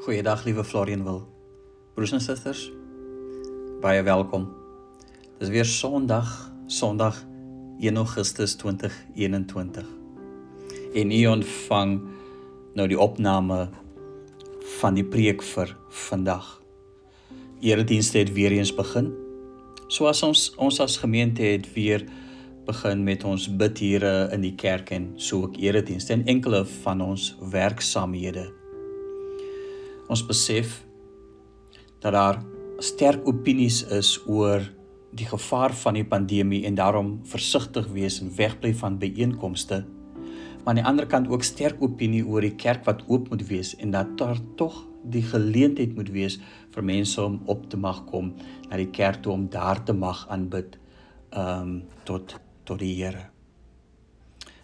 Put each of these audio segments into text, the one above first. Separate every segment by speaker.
Speaker 1: Goeiedag liewe Florian wil. Broers en susters, baie welkom. Dis weer Sondag, Sondag 1 Augustus 2021. En u ontvang nou die opname van die preek vir vandag. Eredienste het weer eens begin. Soos ons ons as gemeente het weer begin met ons bid hier in die kerk en so ook eredienste en enkele van ons werksamehede ons besef dat daar sterk opinies is oor die gevaar van die pandemie en daarom versigtig wees en wegbly van byeenkomste. Maar aan die ander kant ook sterk opinie oor die kerk wat oop moet wees en dat daar tog die geleentheid moet wees vir mense om op te mag kom na die kerk toe om daar te mag aanbid ehm um, tot tot die Here.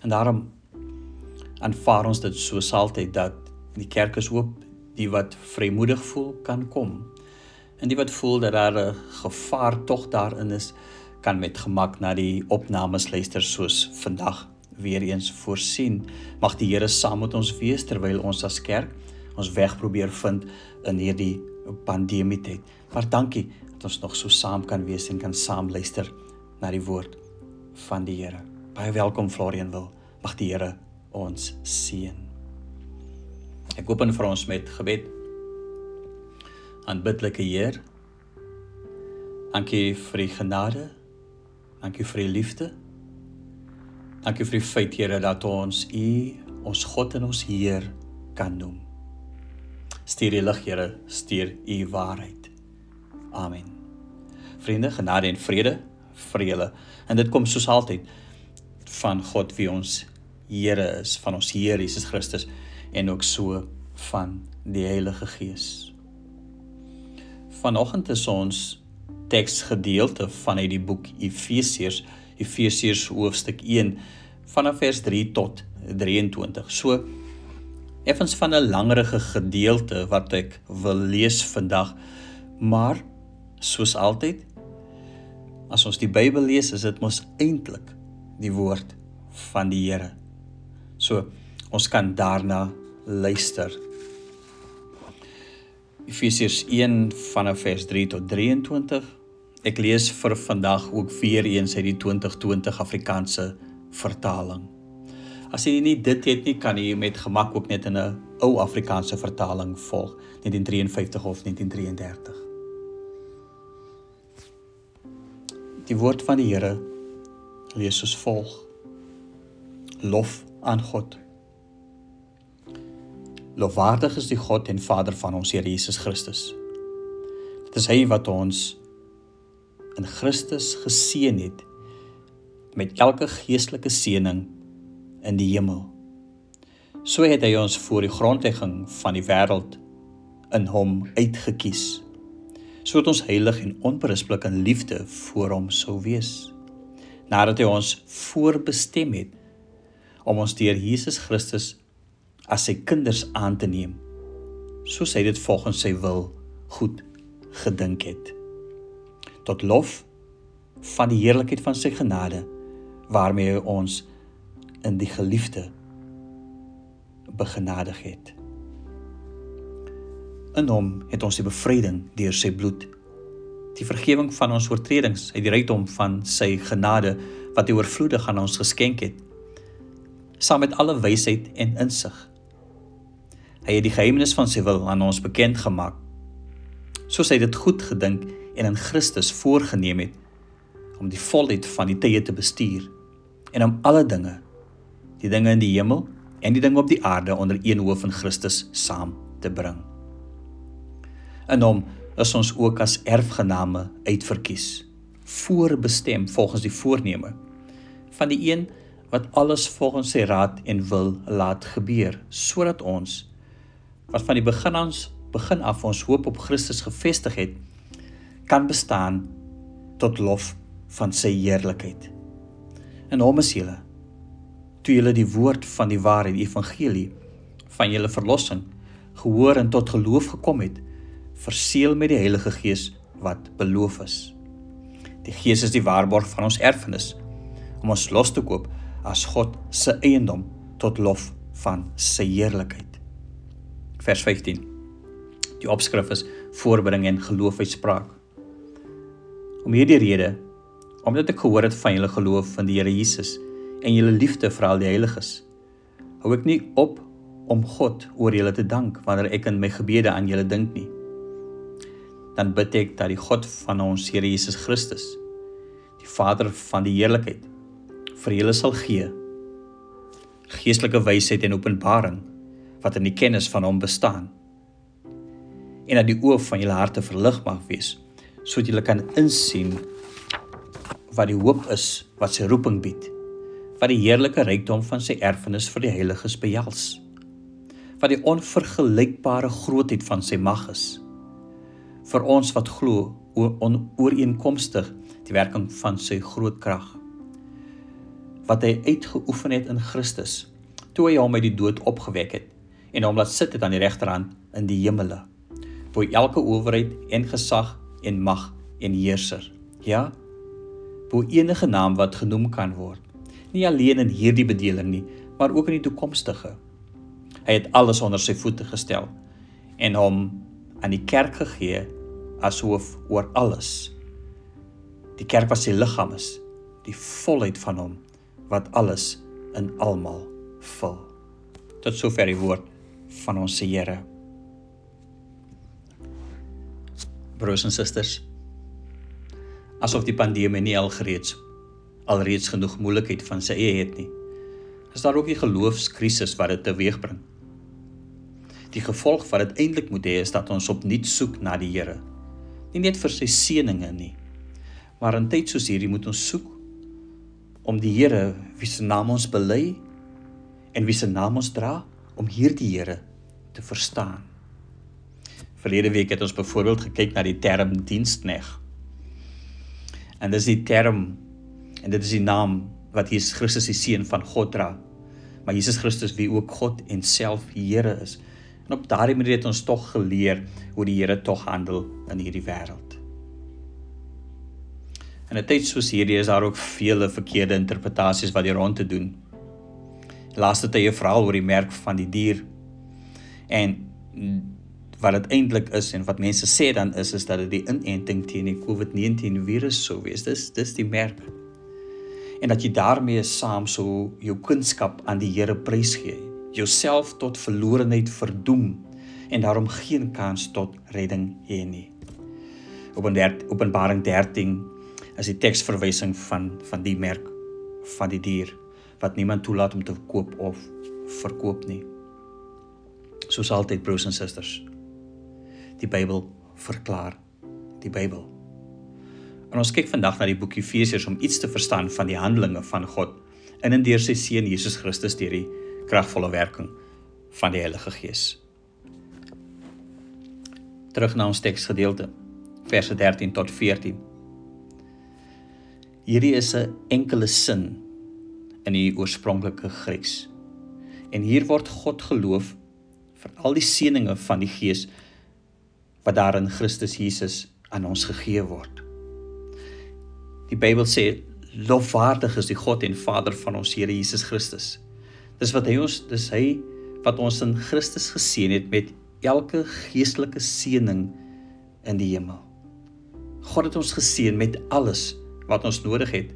Speaker 1: En daarom aanvaar ons dit soos altyd dat die kerk is oop die wat vrymoedig voel kan kom. En die wat voel dat daar 'n gevaar tog daarin is, kan met gemak na die opnames luister soos vandag weer eens voorsien. Mag die Here saam met ons wees terwyl ons as kerk ons weg probeer vind in hierdie pandemie tyd. Maar dankie dat ons nog so saam kan wees en kan saam luister na die woord van die Here. Baie welkom Florian wil. Mag die Here ons seën. Ek open vir ons met gebed. Aanbiddelike Heer, dankie vir u genade. Dankie vir u liefde. Dankie vir die feit Here dat ons u ons God en ons Heer kan noem. Stuur die lig Here, stuur u waarheid. Amen. Vriende, genade en vrede vir julle. En dit kom soos altyd van God wie ons Here is, van ons Here Jesus Christus en ook so van die Heilige Gees. Vanoggend is ons teksgedeelte vanuit die boek Efesiërs, Efesiërs hoofstuk 1 vanaf vers 3 tot 23. So effens van 'n langerige gedeelte wat ek wil lees vandag, maar soos altyd as ons die Bybel lees, is dit mos eintlik die woord van die Here. So ons kan daarna luister. Efesiërs 1 vanaf vers 3 tot 23. Ek lees vir vandag ook weer eens uit die 2020 Afrikaanse vertaling. As jy nie dit het nie, kan jy met gemak ook net in 'n ou Afrikaanse vertaling volg, 1953 of 1933. Die woord van die Here lees soos volg: Lof aan God. Lofwaardig is die God en Vader van ons Here Jesus Christus. Dit is hy wat ons in Christus geseën het met elke geestelike seëning in die hemel. So het hy ons voor die grondlegging van die wêreld in hom uitgekies sodat ons heilig en onberispelik in liefde voor hom sou wees. Nadat hy ons voorbestem het om ons deur Jesus Christus as sy kinders aan te neem soos hy dit volgens sy wil goed gedink het. Tot lof van die heerlikheid van sy genade waarmee hy ons in die geliefde begenadig het. In hom het ons die bevryding deur sy bloed die vergifnis van ons oortredings uit die rykdom van sy genade wat hy oorvloedig aan ons geskenk het saam met alle wysheid en insig Hy het die geheimnis van sy wil aan ons bekend gemaak. Soos hy dit goed gedink en in Christus voorgenem het om die volheid van die tye te bestuur en om alle dinge, die dinge in die hemel en die dinge op die aarde onder een hoof in Christus saam te bring. In hom is ons ook as erfgename uitverkies, voorbestem volgens die voorneme van die een wat alles volgens sy raad en wil laat gebeur sodat ons wat van die begin aan begin af ons hoop op Christus gefestig het, kan bestaan tot lof van sy heerlikheid. En hom is julle toe julle die woord van die waarheid, die evangelie van julle verlossing gehoor en tot geloof gekom het, verseël met die Heilige Gees wat beloof is. Die Gees is die waarborg van ons erfenis om ons los te koop as God se eiendom tot lof van sy heerlikheid vers 15. Die opskrif is voorbring en geloof uitspraak. Om hierdie rede, omdat ek gehoor het van julle geloof in die Here Jesus en julle liefde vir al die heiliges, hou ek nie op om God oor julle te dank wanneer ek in my gebede aan julle dink nie. Dan bid ek dat die God van ons Here Jesus Christus, die Vader van die heerlikheid, vir julle sal gee geestelike wysheid en openbaring wat in die kennis van hom bestaan. En dat die oë van julle harte verlig mag wees sodat julle kan insien wat die hoop is wat sy roeping bied wat die heerlike rykdom van sy erfenis vir die heiliges behels wat die onvergelykbare grootheid van sy mag is vir ons wat glo ooreenkomstig die werking van sy groot krag wat hy uitgeoefen het in Christus toe hy hom uit die dood opgewek het en hom laat sit het aan die regterhand in die hemele bo elke owerheid en gesag en mag en heerser. Ja bo enige naam wat genoem kan word. Nie alleen in hierdie bedeling nie maar ook in die toekomstige. Hy het alles onder sy voete gestel en hom aan die kerk gegee as hoof oor alles. Die kerk was sy liggaam is die volheid van hom wat alles in almal vul. Tot sover die woord van ons Here. Broers en susters, asof die pandemie nie al gereeds alreeds genoeg moeilikheid van sy eie het nie, is daar ook die geloofskrisis wat dit teweegbring. Die gevolg wat dit eintlik moet hê is dat ons opnuut soek na die Here. Nie net vir sy seëninge nie, maar in tyd soos hierdie moet ons soek om die Here wie se naam ons bely en wie se naam ons dra om hierdie Here te verstaan. Verlede week het ons byvoorbeeld gekyk na die term dienskneg. En dis die term en dit is die naam wat Jesus Christus die seun van God dra. Maar Jesus Christus wie ook God en self Here is. En op daardie manier het ons tog geleer hoe die Here tog handel in hierdie wêreld. In 'n tyd soos hierdie is daar ook vele verkeerde interpretasies wat hier rond te doen. Laaste tye veral oor die merk van die dier. En wat dit eintlik is en wat mense sê dan is is dat dit die inenting teen die COVID-19 virus sou wees. Dis dis die merk. En dat jy daarmee saam so jou kunskap aan die Here prysgee, jouself tot verlorenheid verdoem en daarom geen kans tot redding hê nie. Openbaring 13 is die teksverwysing van van die merk van die dier wat niemand toelaat om te koop of verkoop nie. Soos altyd broers en susters. Die Bybel verklaar die Bybel. En ons kyk vandag na die boek Efesiërs om iets te verstaan van die handelinge van God in en deur sy seun Jesus Christus deur die kragvolle werking van die Heilige Gees. Terug na ons teksgedeelte verse 13 tot 14. Hierdie is 'n enkele sin in die oorspronklike Grieks. En hier word God geloof vir al die seëninge van die Gees wat daar in Christus Jesus aan ons gegee word. Die Bybel sê lofwaardig is die God en Vader van ons Here Jesus Christus. Dis wat hy ons dis hy wat ons in Christus geseën het met elke geestelike seëning in die hemel. God het ons geseën met alles wat ons nodig het.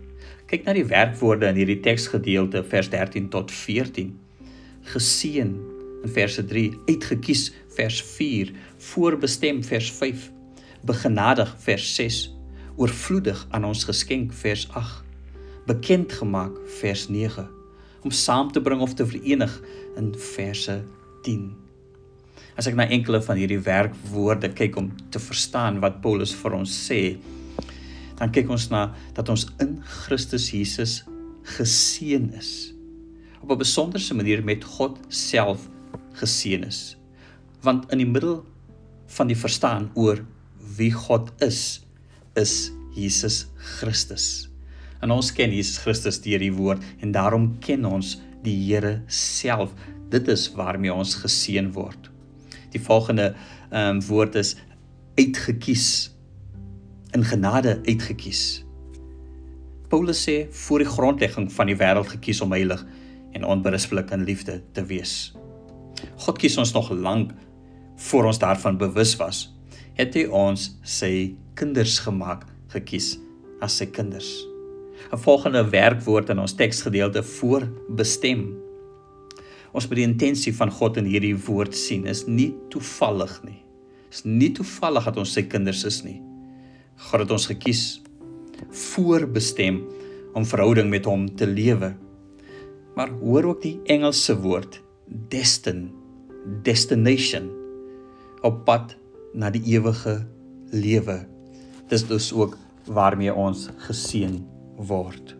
Speaker 1: Kyk na die werkwoorde in hierdie teksgedeelte vers 13 tot 14. Geseën in verse 3, uitgekies vers 4, voorbestem vers 5, begenadig vers 6, oorvloedig aan ons geskenk vers 8, bekend gemaak vers 9, om saam te bring of te verenig in verse 10. As ek na enkele van hierdie werkwoorde kyk om te verstaan wat Paulus vir ons sê, dan kyk ons na dat ons in Christus Jesus geseën is. Op 'n besonderse manier met God self geseën is. Want in die middel van die verstaan oor wie God is, is Jesus Christus. En ons ken Jesus Christus deur die woord en daarom ken ons die Here self. Dit is waarmee ons geseën word. Die volgende ehm um, woord is uitgekies in genade uitgekies. Paulus sê voor die grondlegging van die wêreld gekies om heilig en onberispelik in liefde te wees. God kies ons nog lank voor ons daarvan bewus was, het hy ons sy kinders gemaak, gekies as sy kinders. 'n Volgende werkwoord in ons teksgedeelte voor bestem. Ons moet die intensie van God in hierdie woord sien. Is nie toevallig nie. Is nie toevallig dat ons sy kinders is nie. God het ons gekies voorbestem om verhouding met hom te lewe. Maar hoor ook die Engelse woord destin, destination op pad na die ewige lewe. Dis dus ook waarmee ons geseën word.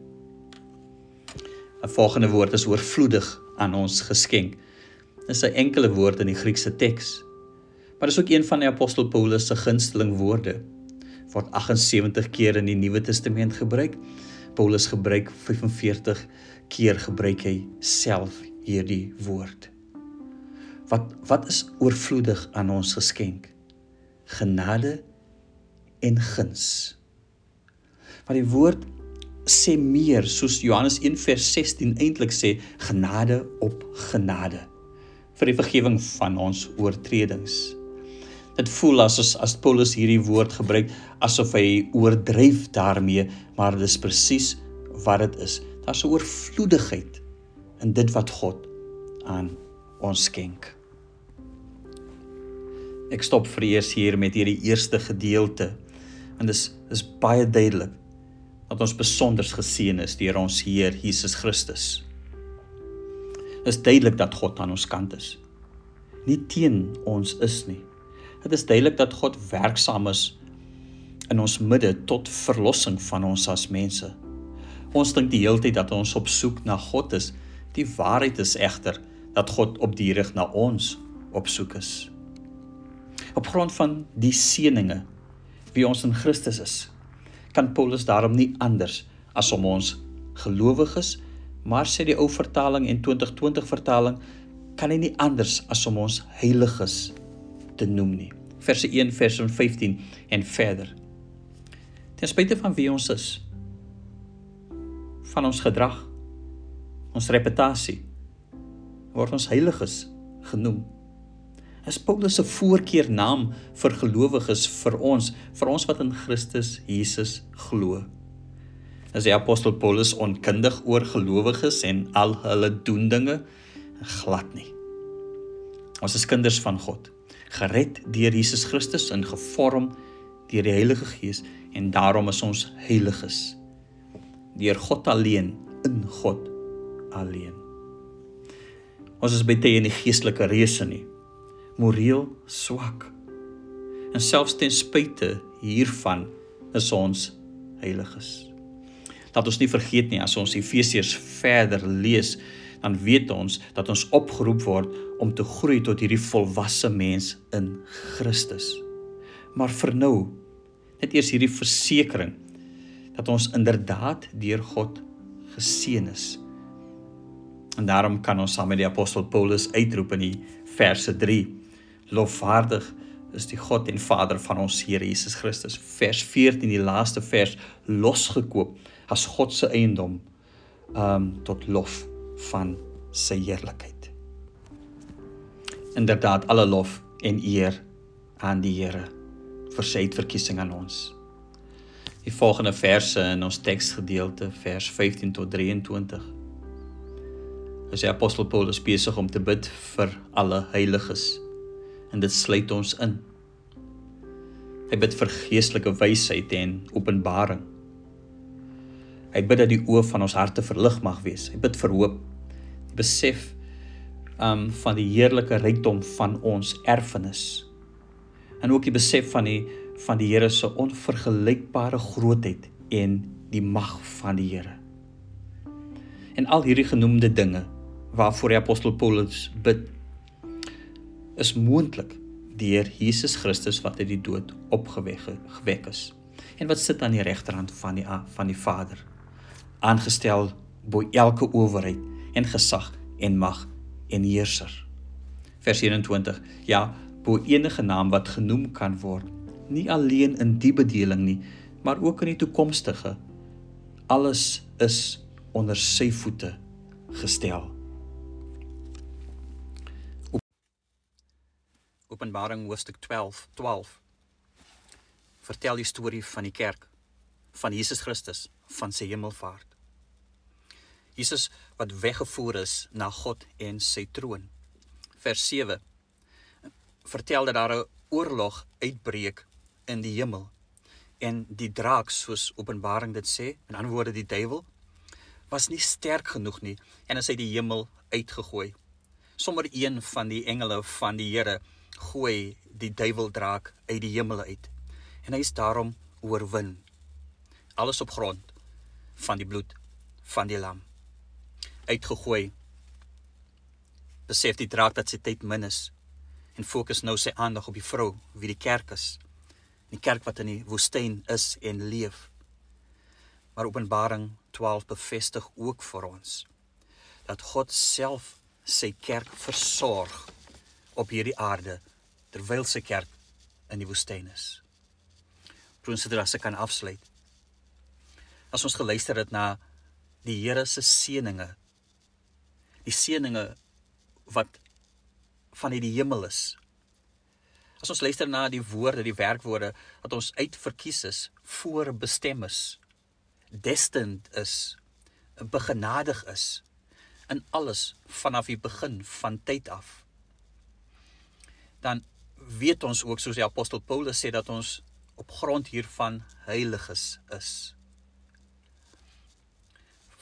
Speaker 1: 'n Volgende woord is oorvloedig aan ons geskenk. Dis 'n enkele woord in die Griekse teks. Maar dis ook een van die apostel Paulus se gunsteling woorde. Word 78 keer in die Nuwe Testament gebruik. Paulus gebruik 45 keer gebruik hy self hierdie woord. Wat wat is oorvloedig aan ons geskenk? Genade en guns. Maar die woord sê meer soos Johannes 1 vers 16 eintlik sê genade op genade vir die vergifnis van ons oortredings. Dit voel as as, as Paulus hierdie woord gebruik asof hy oordryf daarmee, maar dis presies wat dit is. Daar's 'n oorvloedigheid in dit wat God aan ons skenk. Ek stop vir eers hier met hierdie eerste gedeelte. En dis is baie duidelik dat ons besonder geseën is deur ons Heer Jesus Christus. Dit is duidelik dat God aan ons kant is. Nie teen ons is nie. Dit is duidelik dat God werksaam is in ons midde tot verlossing van ons as mense. Ons dink die hele tyd dat ons op soek na God is. Die waarheid is egter dat God op die rig na ons op soek is op grond van die seëninge wie ons in Christus is kan Paulus daarom nie anders as om ons gelowiges maar sê die ou vertaling en 2020 vertaling kan hy nie anders as om ons heiliges te noem nie verse 1 vers 15 en verder ten spyte van wie ons is van ons gedrag ons reputasie word ons heiliges genoem is Paulus se voorkeurnaam vir gelowiges vir ons, vir ons wat in Christus Jesus glo. As die apostel Paulus onkundig oor gelowiges en al hulle doen dinge glad nie. Ons is kinders van God, gered deur Jesus Christus en gevorm deur die Heilige Gees en daarom is ons heiliges. Deur God alleen, in God alleen. Ons is baie in die geestelike reëse nie moreel swak. En selfs ten spyte hiervan is ons heiliges. Laat ons nie vergeet nie as ons Efesiërs verder lees, dan weet ons dat ons opgeroep word om te groei tot hierdie volwasse mens in Christus. Maar vir nou, net eers hierdie versekering dat ons inderdaad deur God geseën is. En daarom kan ons saam met die apostel Paulus uitroep in die verse Lofwaardig is die God en Vader van ons Here Jesus Christus. Vers 14, die laaste vers, losgekoop as God se eiendom um tot lof van sy heerlikheid. Inderdaad alle lof en eer aan die Here vir sy uitverkiesing aan ons. Die volgende verse in ons teksgedeelte, vers 15 tot 23. As die apostel Paulus besig om te bid vir alle heiliges en dit sluit ons in. Hy bid vir geestelike wysheid en openbaring. Hy bid dat die oë van ons harte verlig mag wees. Hy bid vir hoop. Die besef um van die heerlike rykdom van ons erfenis. En ook die besef van die van die Here se onvergelykbare grootheid en die mag van die Here. En al hierdie genoemde dinge waarvoor die apostel Paulus bid is moontlik deur Jesus Christus wat uit die dood opgewek gewek is en wat sit aan die regterhand van die van die Vader aangestel bo elke owerheid en gesag en mag en heerser vers 21 ja bo enige naam wat genoem kan word nie alleen in die bedeling nie maar ook in die toekomstige alles is onder sy voete gestel Openbaring hoofstuk 12, 12 vertel die storie van die kerk van Jesus Christus van sy hemelvaart. Jesus wat weggevoer is na God en sy troon. Vers 7 vertel dat daar 'n oorlog uitbreek in die hemel en die draak soos Openbaring dit sê, in ander woorde die duiwel was nie sterk genoeg nie en is uit die hemel uitgegooi. Sommer een van die engele van die Here gooi die duiweldraak uit die hemel uit. En hy is daarom oorwin. Alles op grond van die bloed van die lam. Uitgegooi. Besef die draak dat sy tyd min is en fokus nou sy aandag op die vrou wie die kerk is. Die kerk wat in die woestyn is en leef. Maar Openbaring 12 bevestig ook vir ons dat God self sy kerk versorg op hierdie aarde terwyl sy kerk in die woestyn is. Prins dit as ek kan afsluit. As ons geluister het na die Here se seëninge. Die seëninge wat van uit die hemel is. As ons luister na die woorde, die werkwoorde wat ons uitverkies is, voorbestem is, destined is, begenadig is in alles vanaf die begin van tyd af. Dan weet ons ook soos die apostel Paulus sê dat ons op grond hiervan heiliges is.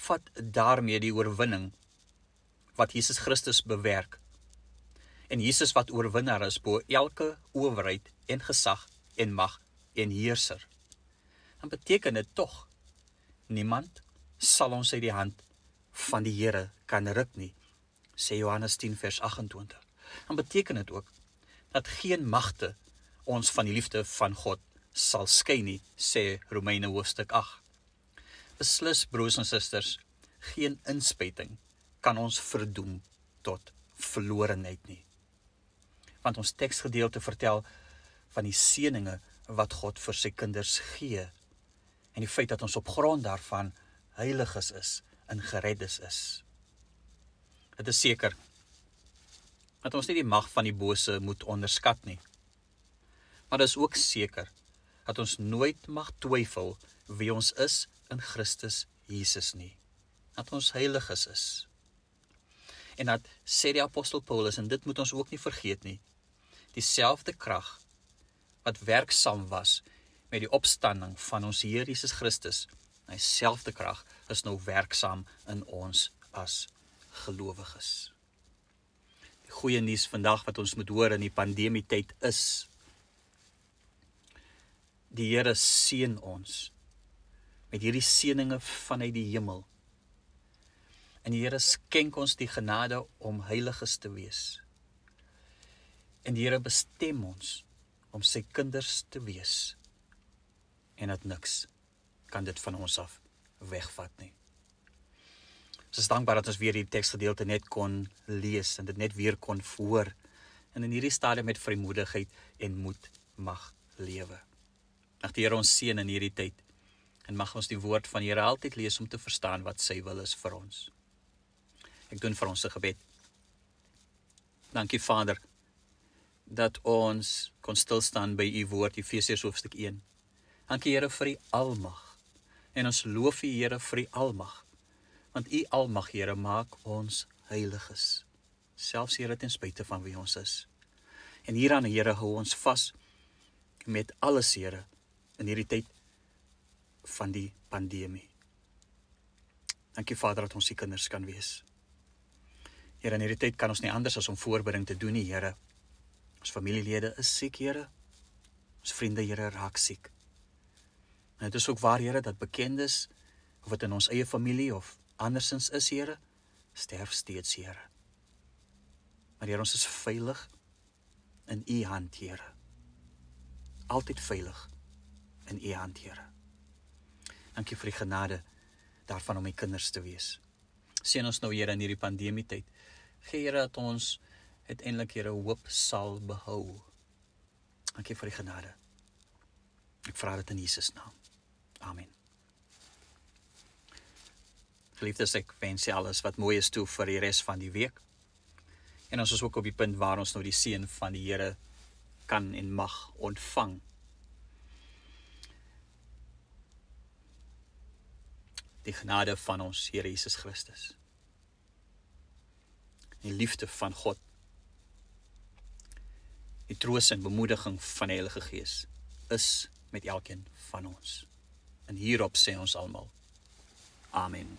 Speaker 1: Vat daarmee die oorwinning wat Jesus Christus bewerk. En Jesus wat oorwinnaar is bo elke owerheid en gesag en mag en heerser. Dan beteken dit tog niemand sal ons uit die hand van die Here kan ruk nie, sê Johannes 10 vers 28. Dan beteken dit ook dat geen magte ons van die liefde van God sal skei nie, sê Romeine hoofstuk 8. Beslis broers en susters, geen inspuiting kan ons verdoem tot verlorenheid nie. Want ons teksgedeelte vertel van die seëninge wat God vir sy kinders gee en die feit dat ons op grond daarvan heiliges is, in gereddes is. Dit is seker dat ons nie die mag van die bose moet onderskat nie. Maar dit is ook seker dat ons nooit mag twyfel wie ons is in Christus Jesus nie. Dat ons heilig is. is. En dat sê die apostel Paulus en dit moet ons ook nie vergeet nie. Dieselfde krag wat werksaam was met die opstanding van ons Here Jesus Christus, dieselfde krag is nou werksaam in ons as gelowiges goeie nuus vandag wat ons moet hoor in die pandemie tyd is die Here seën ons met hierdie seëninge vanuit die hemel. En die Here skenk ons die genade om heiliges te wees. En die Here bestem ons om sy kinders te wees. En dat niks kan dit van ons af wegvat nie. Ons is dankbaar dat ons weer hierdie teksgedeelte net kon lees en dit net weer kon hoor en in hierdie stadium met vrymoedigheid en moed mag lewe. Mag die Here ons seën in hierdie tyd en mag ons die woord van die Here altyd lees om te verstaan wat sy wil is vir ons. Ek doen vir ons 'n gebed. Dankie Vader dat ons kon stil staan by u woord Efesiërs hoofstuk 1. Dankie Here vir u almag. En ons loof u Here vir u almag. Want u almag Here maak ons heiliges. Selfs Here ten spyte van wie ons is. En hieraan Here hou ons vas met alles Here in hierdie tyd van die pandemie. Dankie Vader dat ons se kinders kan wees. Here in hierdie tyd kan ons nie anders as om voorbereiding te doen nie Here ons familielede is siek Here ons vriende Here raak siek en dit is ook waar Here dat bekendes of dit in ons eie familie of andersins is, Here, sterf steeds, Here. Maar Here, ons is veilig in U hand, Here. Altyd veilig in U hand, Here. Dankie vir die genade daarvan om U kinders te wees. Seën ons nou, Here, in hierdie pandemie tyd. Gee Here dat ons uiteindelik Here hoop sal behou. Dankie vir die genade. Ek vra dit in Jesus naam. Amen. Geliefdes, ek wens julle alles wat mooi is toe vir die res van die week. En ons is ook op die punt waar ons nou die seën van die Here kan en mag ontvang. Die genade van ons Here Jesus Christus. Die liefde van God. Die troos en bemoediging van die Heilige Gees is met elkeen van ons. En hierop sê ons almal: Amen.